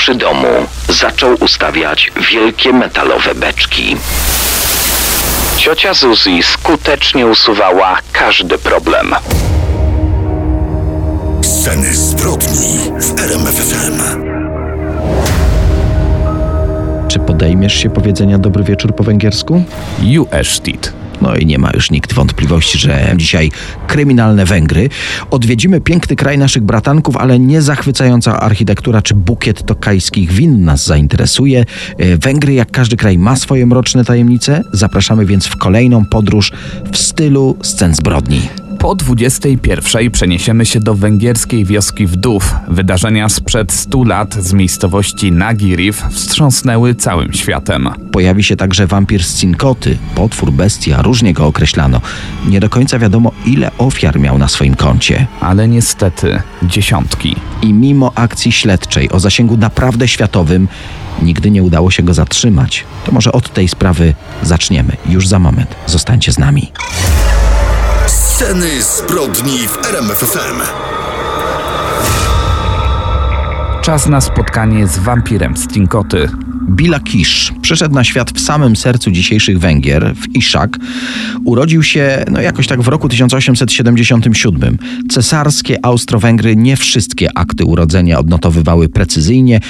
przy domu zaczął ustawiać wielkie metalowe beczki. Ciocia Zuzi skutecznie usuwała każdy problem. Sceny zbrodni w RMFFM. Czy podejmiesz się powiedzenia dobry wieczór po węgiersku? Ju estit. No i nie ma już nikt wątpliwości, że dzisiaj kryminalne Węgry. Odwiedzimy piękny kraj naszych bratanków, ale nie zachwycająca architektura czy bukiet tokajskich win nas zainteresuje. E, Węgry, jak każdy kraj, ma swoje mroczne tajemnice. Zapraszamy więc w kolejną podróż w stylu scen zbrodni. Po 21 przeniesiemy się do węgierskiej wioski Wdów. Wydarzenia sprzed 100 lat z miejscowości Nagiriv wstrząsnęły całym światem. Pojawi się także wampir z Cinkoty, potwór, bestia, różnie go określano. Nie do końca wiadomo, ile ofiar miał na swoim koncie. Ale niestety dziesiątki. I mimo akcji śledczej o zasięgu naprawdę światowym, nigdy nie udało się go zatrzymać. To może od tej sprawy zaczniemy. Już za moment. Zostańcie z nami. Sceny zbrodni w RMFFM. Czas na spotkanie z wampirem z Cinkoty. Billa Kisz przyszedł na świat w samym sercu dzisiejszych Węgier, w Iszak. Urodził się no jakoś tak w roku 1877. Cesarskie Austro-Węgry nie wszystkie akty urodzenia odnotowywały precyzyjnie.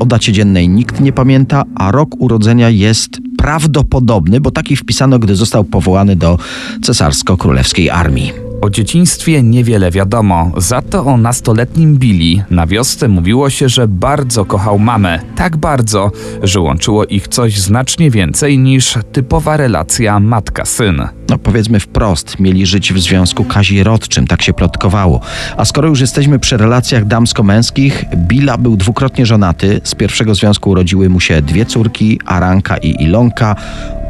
O dacie dziennej nikt nie pamięta, a rok urodzenia jest prawdopodobny, bo taki wpisano, gdy został powołany do cesarsko-królewskiej armii. O dzieciństwie niewiele wiadomo, za to o nastoletnim Billy na wiosce mówiło się, że bardzo kochał mamę. Tak bardzo, że łączyło ich coś znacznie więcej niż typowa relacja matka-syn. No powiedzmy wprost, mieli żyć w związku kazirodczym, tak się plotkowało. A skoro już jesteśmy przy relacjach damsko-męskich, Billa był dwukrotnie żonaty. Z pierwszego związku urodziły mu się dwie córki, Aranka i Ilonka.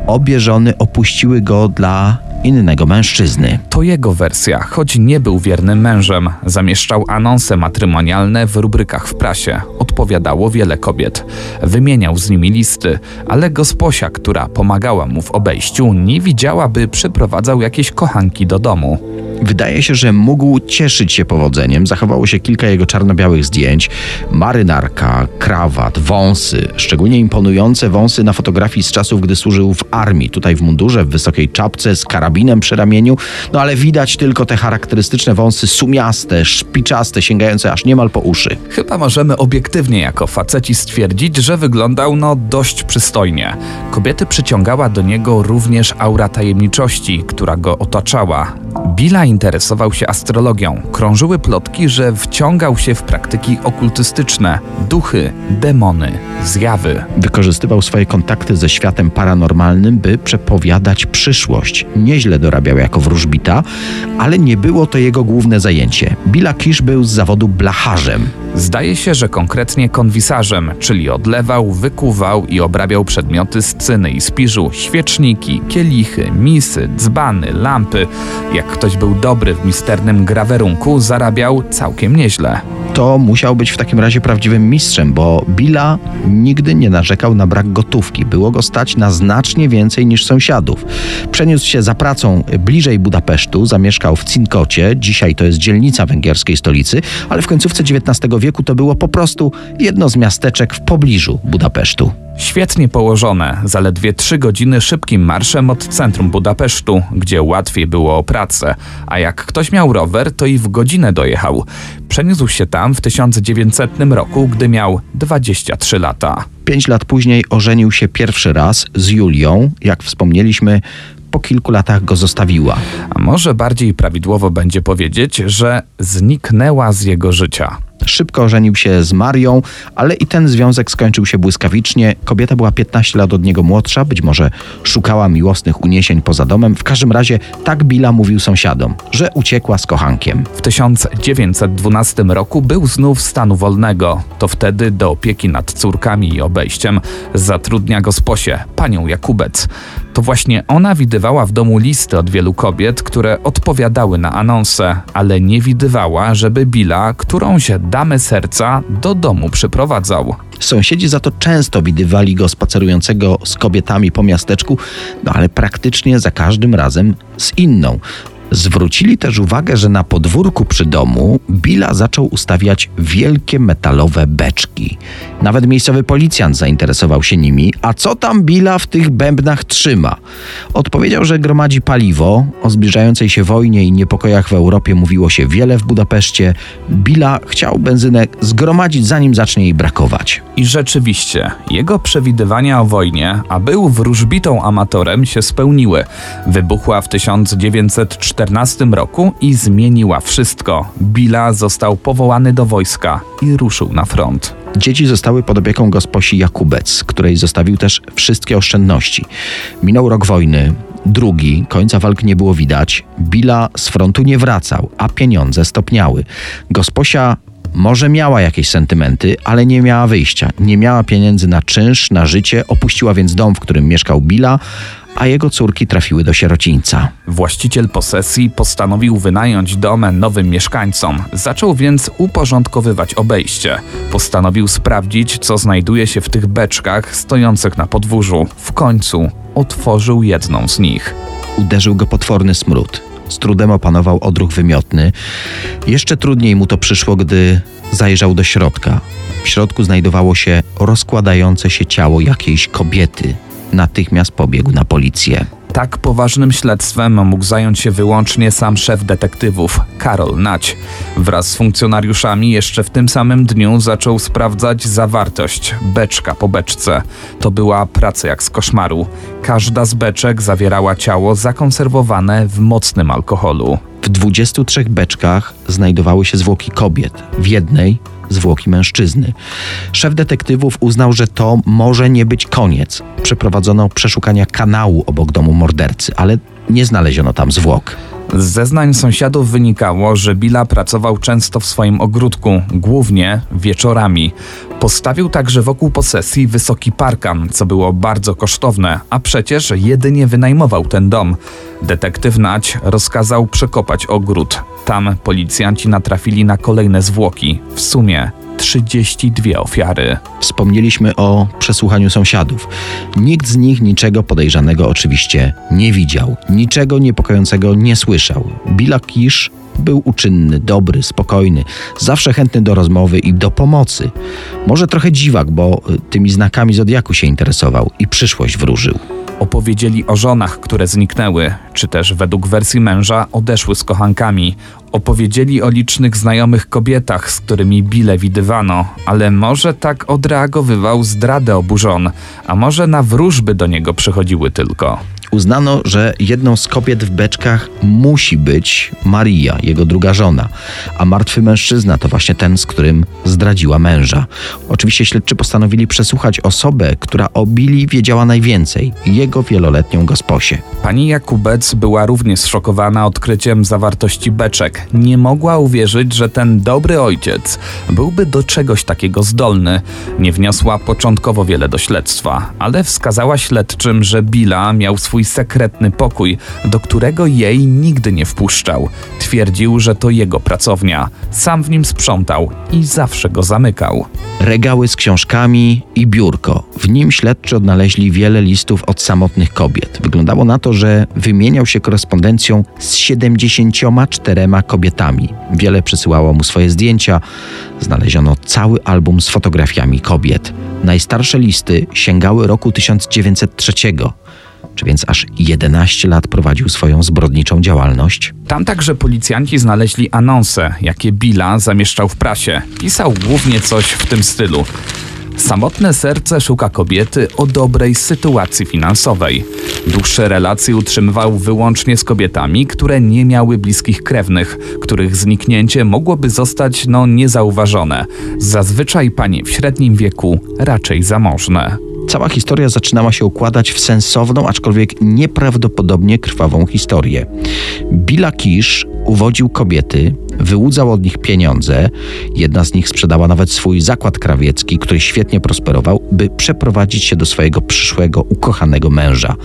Obie żony opuściły go dla innego mężczyzny. To jego wersja, choć nie był wiernym mężem. Zamieszczał anonse matrymonialne w rubrykach w prasie. Odpowiadało wiele kobiet. Wymieniał z nimi listy, ale gosposia, która pomagała mu w obejściu, nie widziała, by przyprowadzał jakieś kochanki do domu. Wydaje się, że mógł cieszyć się powodzeniem. Zachowało się kilka jego czarno-białych zdjęć. Marynarka, krawat, wąsy. Szczególnie imponujące wąsy na fotografii z czasów, gdy służył w armii. Tutaj w mundurze, w wysokiej czapce, z karabinem przy ramieniu. No ale widać tylko te charakterystyczne wąsy sumiaste, szpiczaste, sięgające aż niemal po uszy. Chyba możemy obiektywnie jako faceci stwierdzić, że wyglądał no dość przystojnie. Kobiety przyciągała do niego również aura tajemniczości, która go otaczała. Billa interesował się astrologią. Krążyły plotki, że wciągał się w praktyki okultystyczne, duchy, demony, zjawy. Wykorzystywał swoje kontakty ze światem paranormalnym, by przepowiadać przyszłość. Nieźle dorabiał jako wróżbita, ale nie było to jego główne zajęcie. Billa Kisz był z zawodu blacharzem. Zdaje się, że konkretnie konwisarzem, czyli odlewał, wykuwał i obrabiał przedmioty z cyny i spiżu, świeczniki, kielichy, misy, dzbany, lampy. Jak ktoś był dobry w misternym grawerunku, zarabiał całkiem nieźle. To musiał być w takim razie prawdziwym mistrzem, bo Billa nigdy nie narzekał na brak gotówki. Było go stać na znacznie więcej niż sąsiadów. Przeniósł się za pracą bliżej Budapesztu, zamieszkał w Cinkocie, dzisiaj to jest dzielnica węgierskiej stolicy, ale w końcówce XIX wieku to było po prostu jedno z miasteczek w pobliżu Budapesztu. Świetnie położone, zaledwie trzy godziny szybkim marszem od centrum Budapesztu, gdzie łatwiej było o pracę, a jak ktoś miał rower, to i w godzinę dojechał. Przeniósł się tam w 1900 roku, gdy miał 23 lata. Pięć lat później ożenił się pierwszy raz z Julią, jak wspomnieliśmy, po kilku latach go zostawiła. A może bardziej prawidłowo będzie powiedzieć, że zniknęła z jego życia. Szybko ożenił się z Marią, ale i ten związek skończył się błyskawicznie. Kobieta była 15 lat od niego młodsza, być może szukała miłosnych uniesień poza domem. W każdym razie tak Billa mówił sąsiadom, że uciekła z kochankiem. W 1912 roku był znów stanu wolnego. To wtedy do opieki nad córkami i obejściem zatrudnia go sposie, panią Jakubec. To właśnie ona widywała w domu listy od wielu kobiet, które odpowiadały na anonsę, ale nie widywała, żeby Billa którąś damę serca do domu przyprowadzał. Sąsiedzi za to często widywali go spacerującego z kobietami po miasteczku, no ale praktycznie za każdym razem z inną. Zwrócili też uwagę, że na podwórku przy domu Billa zaczął ustawiać wielkie metalowe beczki. Nawet miejscowy policjant zainteresował się nimi. A co tam Billa w tych bębnach trzyma? Odpowiedział, że gromadzi paliwo. O zbliżającej się wojnie i niepokojach w Europie mówiło się wiele w Budapeszcie. Billa chciał benzynę zgromadzić, zanim zacznie jej brakować. I rzeczywiście, jego przewidywania o wojnie, a był wróżbitą amatorem, się spełniły. Wybuchła w 1914 roku i zmieniła wszystko. Billa został powołany do wojska i ruszył na front. Dzieci zostały pod opieką gosposi Jakubec, której zostawił też wszystkie oszczędności. Minął rok wojny, drugi, końca walk nie było widać. Billa z frontu nie wracał, a pieniądze stopniały. Gosposia może miała jakieś sentymenty, ale nie miała wyjścia. Nie miała pieniędzy na czynsz, na życie, opuściła więc dom, w którym mieszkał Billa, a jego córki trafiły do sierocińca. Właściciel posesji postanowił wynająć dom nowym mieszkańcom. Zaczął więc uporządkowywać obejście. Postanowił sprawdzić, co znajduje się w tych beczkach stojących na podwórzu. W końcu otworzył jedną z nich. Uderzył go potworny smród. Z trudem opanował odruch wymiotny. Jeszcze trudniej mu to przyszło, gdy zajrzał do środka. W środku znajdowało się rozkładające się ciało jakiejś kobiety. Natychmiast pobiegł na policję. Tak poważnym śledztwem mógł zająć się wyłącznie sam szef detektywów, Karol Nać. Wraz z funkcjonariuszami jeszcze w tym samym dniu zaczął sprawdzać zawartość, beczka po beczce. To była praca jak z koszmaru. Każda z beczek zawierała ciało zakonserwowane w mocnym alkoholu. W 23 beczkach znajdowały się zwłoki kobiet. W jednej zwłoki mężczyzny. Szef detektywów uznał, że to może nie być koniec. Przeprowadzono przeszukania kanału obok domu mordercy, ale nie znaleziono tam zwłok. Z zeznań sąsiadów wynikało, że Billa pracował często w swoim ogródku, głównie wieczorami. Postawił także wokół posesji wysoki parkan, co było bardzo kosztowne, a przecież jedynie wynajmował ten dom. Detektyw Nać rozkazał przekopać ogród. Tam policjanci natrafili na kolejne zwłoki, w sumie 32 ofiary. Wspomnieliśmy o przesłuchaniu sąsiadów. Nikt z nich niczego podejrzanego oczywiście nie widział, niczego niepokojącego nie słyszał. Billa Kisz był uczynny, dobry, spokojny, zawsze chętny do rozmowy i do pomocy. Może trochę dziwak, bo tymi znakami zodiaku się interesował i przyszłość wróżył. Opowiedzieli o żonach, które zniknęły, czy też według wersji męża odeszły z kochankami. Opowiedzieli o licznych znajomych kobietach, z którymi bile widywano, ale może tak odreagowywał zdradę obu żon, a może na wróżby do niego przychodziły tylko uznano, że jedną z kobiet w beczkach musi być Maria, jego druga żona, a martwy mężczyzna to właśnie ten, z którym zdradziła męża. Oczywiście śledczy postanowili przesłuchać osobę, która o Billy wiedziała najwięcej, jego wieloletnią gosposię. Pani Jakubec była również zszokowana odkryciem zawartości beczek. Nie mogła uwierzyć, że ten dobry ojciec byłby do czegoś takiego zdolny. Nie wniosła początkowo wiele do śledztwa, ale wskazała śledczym, że Billa miał swój swój sekretny pokój, do którego jej nigdy nie wpuszczał. Twierdził, że to jego pracownia. Sam w nim sprzątał i zawsze go zamykał. Regały z książkami i biurko. W nim śledczy odnaleźli wiele listów od samotnych kobiet. Wyglądało na to, że wymieniał się korespondencją z 74 kobietami. Wiele przysyłało mu swoje zdjęcia. Znaleziono cały album z fotografiami kobiet. Najstarsze listy sięgały roku 1903 czy więc aż 11 lat prowadził swoją zbrodniczą działalność. Tam także policjanci znaleźli anonse, jakie Billa zamieszczał w prasie. Pisał głównie coś w tym stylu. Samotne serce szuka kobiety o dobrej sytuacji finansowej. Dłuższe relacje utrzymywał wyłącznie z kobietami, które nie miały bliskich krewnych, których zniknięcie mogłoby zostać no niezauważone. Zazwyczaj panie w średnim wieku, raczej zamożne. Cała historia zaczynała się układać w sensowną, aczkolwiek nieprawdopodobnie krwawą historię. Billa Kisz uwodził kobiety, wyłudzał od nich pieniądze. Jedna z nich sprzedała nawet swój zakład krawiecki, który świetnie prosperował, by przeprowadzić się do swojego przyszłego, ukochanego męża.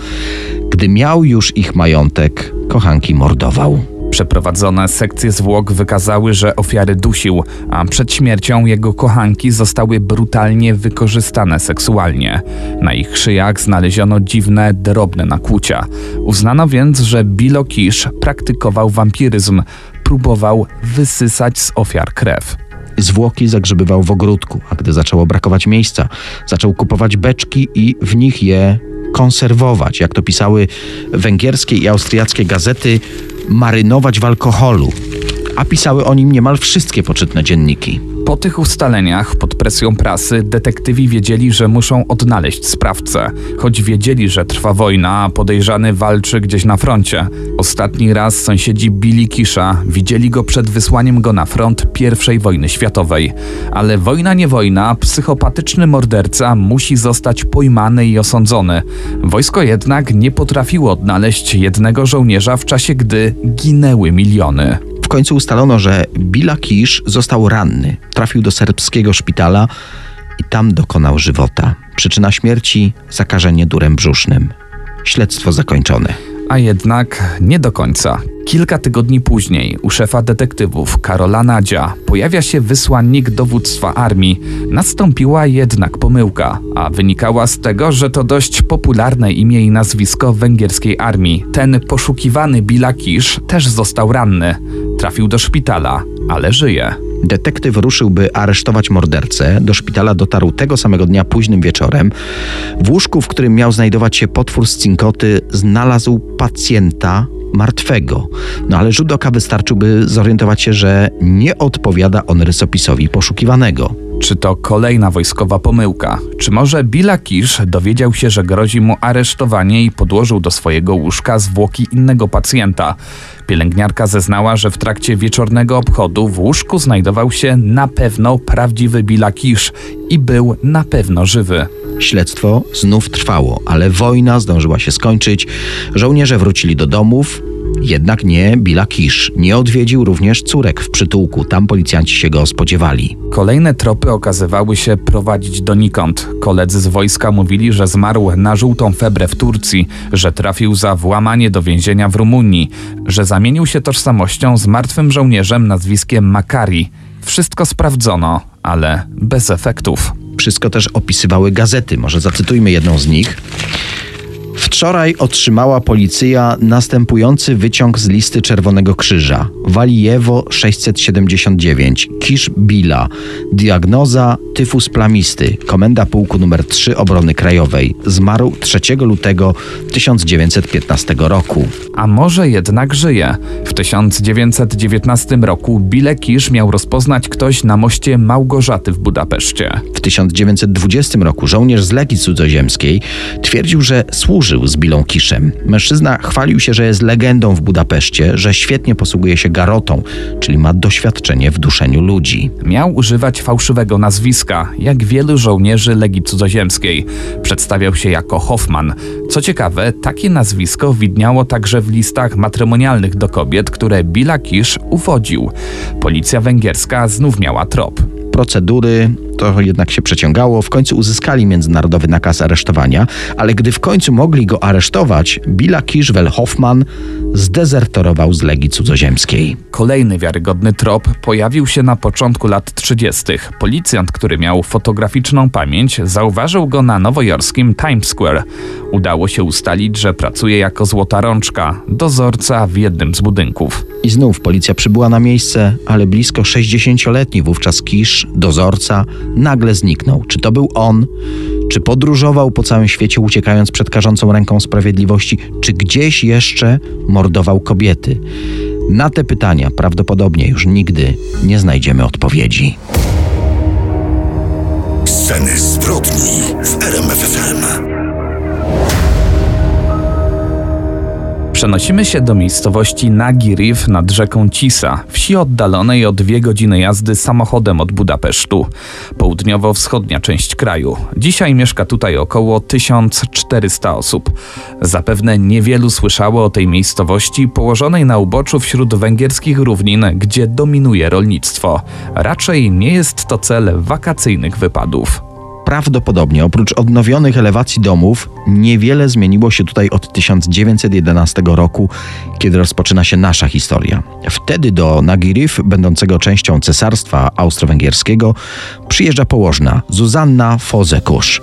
Gdy miał już ich majątek, kochanki mordował. Przeprowadzone sekcje zwłok wykazały, że ofiary dusił, a przed śmiercią jego kochanki zostały brutalnie wykorzystane seksualnie. Na ich szyjach znaleziono dziwne, drobne nakłucia. Uznano więc, że Bilo Kisz praktykował wampiryzm, próbował wysysać z ofiar krew. Zwłoki zagrzebywał w ogródku, a gdy zaczęło brakować miejsca, zaczął kupować beczki i w nich je konserwować, jak to pisały węgierskie i austriackie gazety, marynować w alkoholu. A pisały o nim niemal wszystkie poczytne dzienniki. Po tych ustaleniach, pod presją prasy, detektywi wiedzieli, że muszą odnaleźć sprawcę. Choć wiedzieli, że trwa wojna, a podejrzany walczy gdzieś na froncie. Ostatni raz sąsiedzi Billy Kisha widzieli go przed wysłaniem go na front I wojny światowej. Ale wojna nie wojna, psychopatyczny morderca musi zostać pojmany i osądzony. Wojsko jednak nie potrafiło odnaleźć jednego żołnierza w czasie, gdy ginęły miliony. Końcu ustalono, że Bila Kisz został ranny. Trafił do serbskiego szpitala i tam dokonał żywota. Przyczyna śmierci zakażenie durem brzusznym. Śledztwo zakończone. A jednak nie do końca. Kilka tygodni później u szefa detektywów Karola Nadzia pojawia się wysłannik dowództwa armii. Nastąpiła jednak pomyłka, a wynikała z tego, że to dość popularne imię i nazwisko węgierskiej armii. Ten poszukiwany Bilakisz też został ranny. Trafił do szpitala, ale żyje. Detektyw ruszył, by aresztować mordercę. Do szpitala dotarł tego samego dnia późnym wieczorem. W łóżku, w którym miał znajdować się potwór z cinkoty, znalazł pacjenta martwego. No ale rzut oka wystarczył, by zorientować się, że nie odpowiada on rysopisowi poszukiwanego. Czy to kolejna wojskowa pomyłka? Czy może Billa Kisz dowiedział się, że grozi mu aresztowanie i podłożył do swojego łóżka zwłoki innego pacjenta? Pielęgniarka zeznała, że w trakcie wieczornego obchodu w łóżku znajdował się na pewno prawdziwy Billa Kisz i był na pewno żywy. Śledztwo znów trwało, ale wojna zdążyła się skończyć. Żołnierze wrócili do domów, jednak nie Billa Kisz. Nie odwiedził również córek w przytułku. Tam policjanci się go spodziewali. Kolejne tropy okazywały się prowadzić donikąd. Koledzy z wojska mówili, że zmarł na żółtą febrę w Turcji, że trafił za włamanie do więzienia w Rumunii, że zamienił się tożsamością z martwym żołnierzem nazwiskiem Makari. Wszystko sprawdzono, ale bez efektów. Wszystko też opisywały gazety. Może zacytujmy jedną z nich. Wczoraj otrzymała policja następujący wyciąg z listy Czerwonego Krzyża. Walijewo 679, Kisz Bila, diagnoza tyfus plamisty, komenda pułku nr 3 Obrony Krajowej. Zmarł 3 lutego 1915 roku. A może jednak żyje? W 1919 roku Bile Kisz miał rozpoznać ktoś na moście Małgorzaty w Budapeszcie. W 1920 roku żołnierz z Legii Cudzoziemskiej twierdził, że służył z Bilą Kiszem. Mężczyzna chwalił się, że jest legendą w Budapeszcie, że świetnie posługuje się garotą, czyli ma doświadczenie w duszeniu ludzi. Miał używać fałszywego nazwiska, jak wielu żołnierzy Legii Cudzoziemskiej. Przedstawiał się jako Hoffman. Co ciekawe, takie nazwisko widniało także w listach matrymonialnych do kobiet, które Bila Kisz uwodził. Policja węgierska znów miała trop procedury, to jednak się przeciągało. W końcu uzyskali międzynarodowy nakaz aresztowania, ale gdy w końcu mogli go aresztować, Billa Kiszwel Hoffman zdezertorował z Legii Cudzoziemskiej. Kolejny wiarygodny trop pojawił się na początku lat 30. Policjant, który miał fotograficzną pamięć, zauważył go na nowojorskim Times Square. Udało się ustalić, że pracuje jako złota rączka, dozorca w jednym z budynków. I znów policja przybyła na miejsce, ale blisko 60-letni wówczas Kisz, dozorca, nagle zniknął. Czy to był on? Czy podróżował po całym świecie, uciekając przed karzącą ręką sprawiedliwości? Czy gdzieś jeszcze mordował kobiety? Na te pytania prawdopodobnie już nigdy nie znajdziemy odpowiedzi. Sceny zbrodni Przenosimy się do miejscowości Nagiriv nad rzeką Cisa, wsi oddalonej o dwie godziny jazdy samochodem od Budapesztu. Południowo-wschodnia część kraju. Dzisiaj mieszka tutaj około 1400 osób. Zapewne niewielu słyszało o tej miejscowości położonej na uboczu wśród węgierskich równin, gdzie dominuje rolnictwo. Raczej nie jest to cel wakacyjnych wypadów. Prawdopodobnie oprócz odnowionych elewacji domów, niewiele zmieniło się tutaj od 1911 roku, kiedy rozpoczyna się nasza historia. Wtedy do Nagirif, będącego częścią Cesarstwa Austro-Węgierskiego, przyjeżdża położna Zuzanna Fozekusz.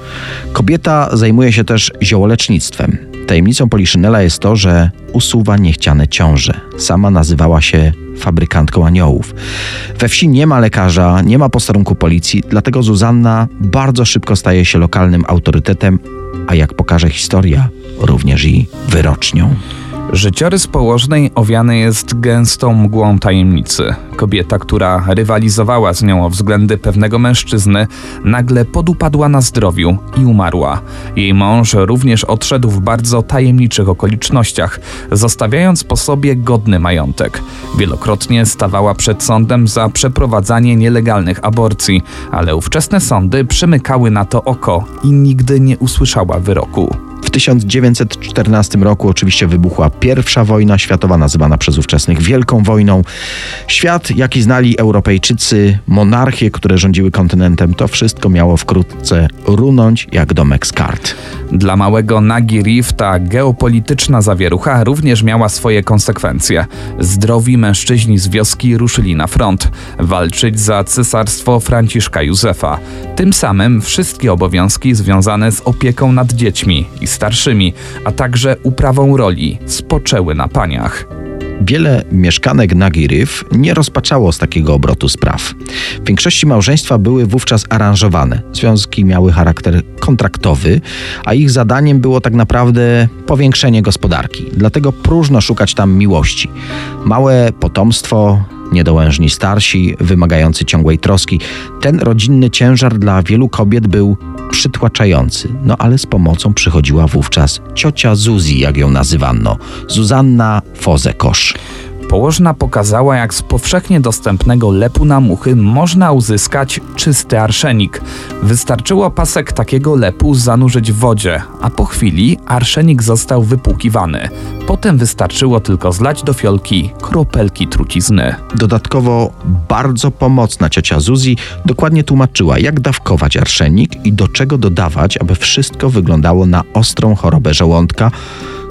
Kobieta zajmuje się też ziołolecznictwem. Tajemnicą Poliszynela jest to, że usuwa niechciane ciąże. Sama nazywała się fabrykantką aniołów. We wsi nie ma lekarza, nie ma posterunku policji, dlatego Zuzanna bardzo szybko staje się lokalnym autorytetem, a jak pokaże historia, również i wyrocznią. Życiorys położnej owiany jest gęstą mgłą tajemnicy. Kobieta, która rywalizowała z nią o względy pewnego mężczyzny, nagle podupadła na zdrowiu i umarła. Jej mąż również odszedł w bardzo tajemniczych okolicznościach, zostawiając po sobie godny majątek. Wielokrotnie stawała przed sądem za przeprowadzanie nielegalnych aborcji, ale ówczesne sądy przymykały na to oko i nigdy nie usłyszała wyroku. W 1914 roku oczywiście wybuchła pierwsza wojna światowa, nazywana przez ówczesnych Wielką Wojną. Świat, jaki znali Europejczycy, monarchie, które rządziły kontynentem, to wszystko miało wkrótce runąć jak domek z kart. Dla małego Nagi Reef ta geopolityczna zawierucha również miała swoje konsekwencje. Zdrowi mężczyźni z wioski ruszyli na front, walczyć za cesarstwo Franciszka Józefa. Tym samym wszystkie obowiązki związane z opieką nad dziećmi i starszymi, a także uprawą roli spoczęły na paniach. Wiele mieszkanek Nagiryw nie rozpaczało z takiego obrotu spraw. W większości małżeństwa były wówczas aranżowane. Związki miały charakter kontraktowy, a ich zadaniem było tak naprawdę powiększenie gospodarki. Dlatego próżno szukać tam miłości. Małe potomstwo, niedołężni starsi, wymagający ciągłej troski. Ten rodzinny ciężar dla wielu kobiet był przytłaczający. No ale z pomocą przychodziła wówczas ciocia Zuzi, jak ją nazywano, Zuzanna Fozekosz. Położna pokazała, jak z powszechnie dostępnego lepu na muchy można uzyskać czysty arszenik. Wystarczyło pasek takiego lepu zanurzyć w wodzie, a po chwili arszenik został wypłukiwany. Potem wystarczyło tylko zlać do fiolki kropelki trucizny. Dodatkowo bardzo pomocna ciocia Zuzi dokładnie tłumaczyła, jak dawkować arszenik i do czego dodawać, aby wszystko wyglądało na ostrą chorobę żołądka,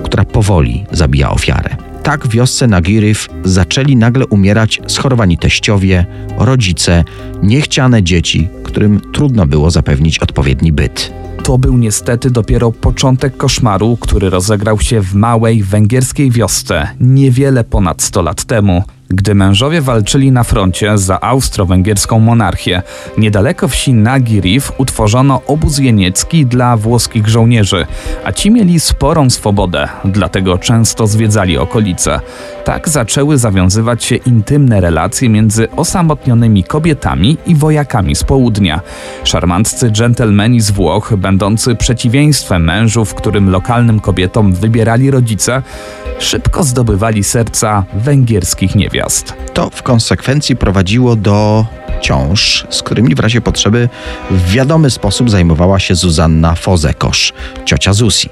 która powoli zabija ofiarę. Tak w wiosce Nagiryw zaczęli nagle umierać schorowani teściowie, rodzice, niechciane dzieci, którym trudno było zapewnić odpowiedni byt. To był niestety dopiero początek koszmaru, który rozegrał się w małej węgierskiej wiosce niewiele ponad 100 lat temu. Gdy mężowie walczyli na froncie za austro-węgierską monarchię, niedaleko wsi Nagiriv utworzono obóz jeniecki dla włoskich żołnierzy, a ci mieli sporą swobodę, dlatego często zwiedzali okolice. Tak zaczęły zawiązywać się intymne relacje między osamotnionymi kobietami i wojakami z południa. Szarmanccy dżentelmeni z Włoch, będący przeciwieństwem mężów, którym lokalnym kobietom wybierali rodzice, szybko zdobywali serca węgierskich niewiast. To w konsekwencji prowadziło do ciąż, z którymi w razie potrzeby w wiadomy sposób zajmowała się Zuzanna Fozekosz, ciocia Zusi.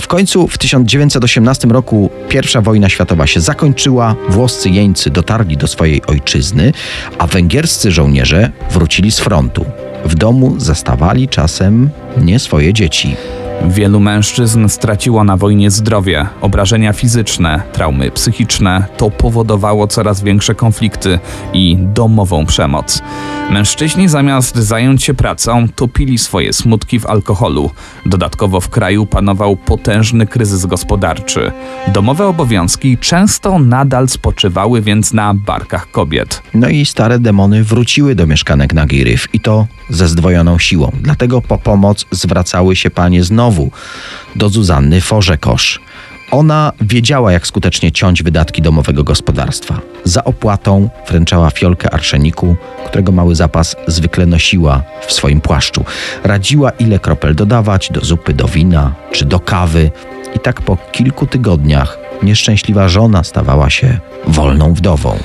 W końcu w 1918 roku I wojna światowa się zakończyła, włoscy jeńcy dotarli do swojej ojczyzny, a węgierscy żołnierze wrócili z frontu. W domu zastawali czasem nie swoje dzieci. Wielu mężczyzn straciło na wojnie zdrowie, obrażenia fizyczne, traumy psychiczne. To powodowało coraz większe konflikty i domową przemoc. Mężczyźni zamiast zająć się pracą, topili swoje smutki w alkoholu. Dodatkowo w kraju panował potężny kryzys gospodarczy. Domowe obowiązki często nadal spoczywały więc na barkach kobiet. No i stare demony wróciły do mieszkanek Nagiryw i to ze zdwojoną siłą. Dlatego po pomoc zwracały się panie znowu do Zuzanny Forzekosz. Ona wiedziała, jak skutecznie ciąć wydatki domowego gospodarstwa. Za opłatą wręczała fiolkę arszeniku, którego mały zapas zwykle nosiła w swoim płaszczu. Radziła, ile kropel dodawać do zupy, do wina czy do kawy. I tak po kilku tygodniach nieszczęśliwa żona stawała się wolną wdową.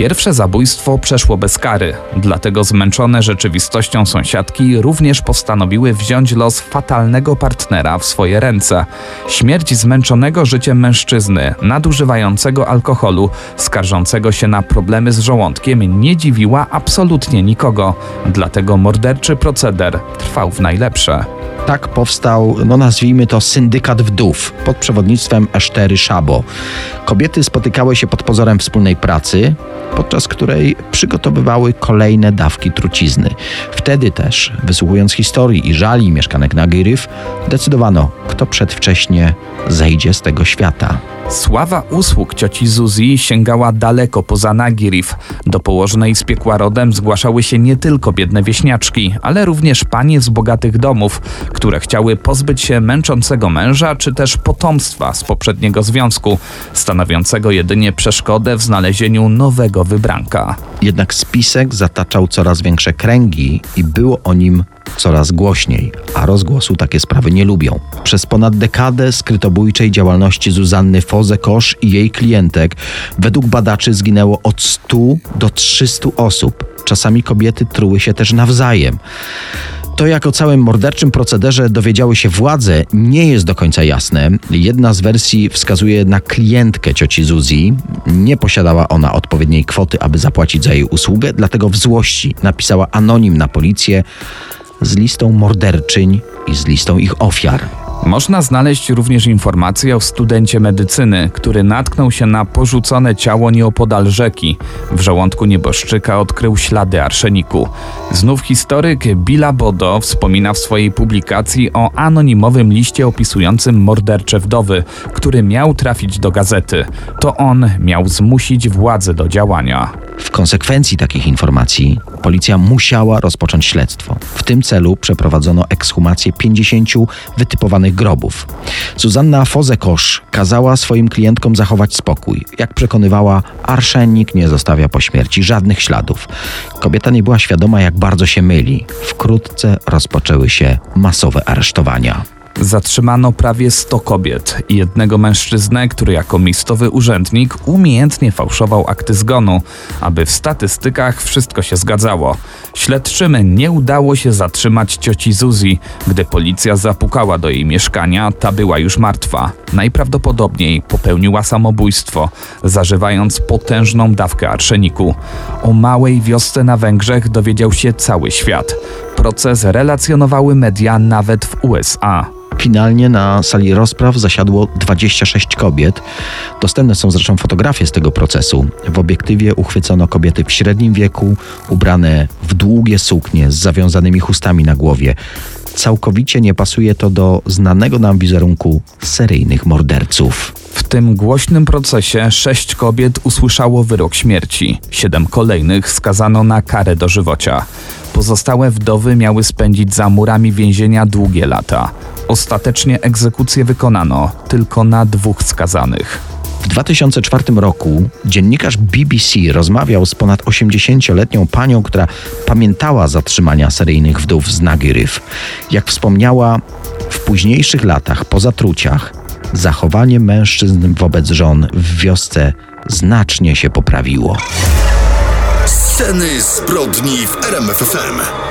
Pierwsze zabójstwo przeszło bez kary, dlatego zmęczone rzeczywistością sąsiadki również postanowiły wziąć los fatalnego partnera w swoje ręce. Śmierć zmęczonego życiem mężczyzny, nadużywającego alkoholu, skarżącego się na problemy z żołądkiem nie dziwiła absolutnie nikogo, dlatego morderczy proceder trwał w najlepsze. Tak powstał, no nazwijmy to, syndykat wdów pod przewodnictwem Esztery Szabo. Kobiety spotykały się pod pozorem wspólnej pracy, podczas której przygotowywały kolejne dawki trucizny. Wtedy też, wysłuchując historii i żali mieszkanek Nagiryw, decydowano, kto przedwcześnie zejdzie z tego świata. Sława usług cioci Zuzi sięgała daleko poza Nagiriv. Do położnej z piekła rodem zgłaszały się nie tylko biedne wieśniaczki, ale również panie z bogatych domów, które chciały pozbyć się męczącego męża czy też potomstwa z poprzedniego związku, stanowiącego jedynie przeszkodę w znalezieniu nowego wybranka. Jednak spisek zataczał coraz większe kręgi i było o nim coraz głośniej, a rozgłosu takie sprawy nie lubią. Przez ponad dekadę skrytobójczej działalności Zuzanny Foze-Kosz i jej klientek według badaczy zginęło od 100 do 300 osób. Czasami kobiety truły się też nawzajem. To, jak o całym morderczym procederze dowiedziały się władze, nie jest do końca jasne. Jedna z wersji wskazuje na klientkę cioci Zuzi. Nie posiadała ona odpowiedniej kwoty, aby zapłacić za jej usługę, dlatego w złości napisała anonim na policję z listą morderczyń i z listą ich ofiar. Można znaleźć również informacje o studencie medycyny, który natknął się na porzucone ciało nieopodal rzeki. W żołądku nieboszczyka odkrył ślady arszeniku. Znów historyk Billa Bodo wspomina w swojej publikacji o anonimowym liście opisującym mordercze wdowy, który miał trafić do gazety. To on miał zmusić władze do działania. W konsekwencji takich informacji policja musiała rozpocząć śledztwo. W tym celu przeprowadzono ekshumację 50 wytypowanych grobów. Zuzanna Fozekosz kazała swoim klientkom zachować spokój. Jak przekonywała, arszenik nie zostawia po śmierci żadnych śladów. Kobieta nie była świadoma, jak bardzo się myli. Wkrótce rozpoczęły się masowe aresztowania. Zatrzymano prawie 100 kobiet i jednego mężczyznę, który jako miejscowy urzędnik umiejętnie fałszował akty zgonu, aby w statystykach wszystko się zgadzało. Śledczym nie udało się zatrzymać cioci Zuzi. Gdy policja zapukała do jej mieszkania, ta była już martwa. Najprawdopodobniej popełniła samobójstwo, zażywając potężną dawkę arszeniku. O małej wiosce na Węgrzech dowiedział się cały świat. Proces relacjonowały media nawet w USA. Finalnie na sali rozpraw zasiadło 26 kobiet. Dostępne są zresztą fotografie z tego procesu. W obiektywie uchwycono kobiety w średnim wieku, ubrane w długie suknie z zawiązanymi chustami na głowie. Całkowicie nie pasuje to do znanego nam wizerunku seryjnych morderców. W tym głośnym procesie sześć kobiet usłyszało wyrok śmierci, siedem kolejnych skazano na karę dożywocia. Pozostałe wdowy miały spędzić za murami więzienia długie lata. Ostatecznie egzekucję wykonano tylko na dwóch skazanych. W 2004 roku dziennikarz BBC rozmawiał z ponad 80-letnią panią, która pamiętała zatrzymania seryjnych wdów z Nagiryw. Jak wspomniała, w późniejszych latach po zatruciach zachowanie mężczyzn wobec żon w wiosce znacznie się poprawiło. Sceny zbrodni w RMFFM.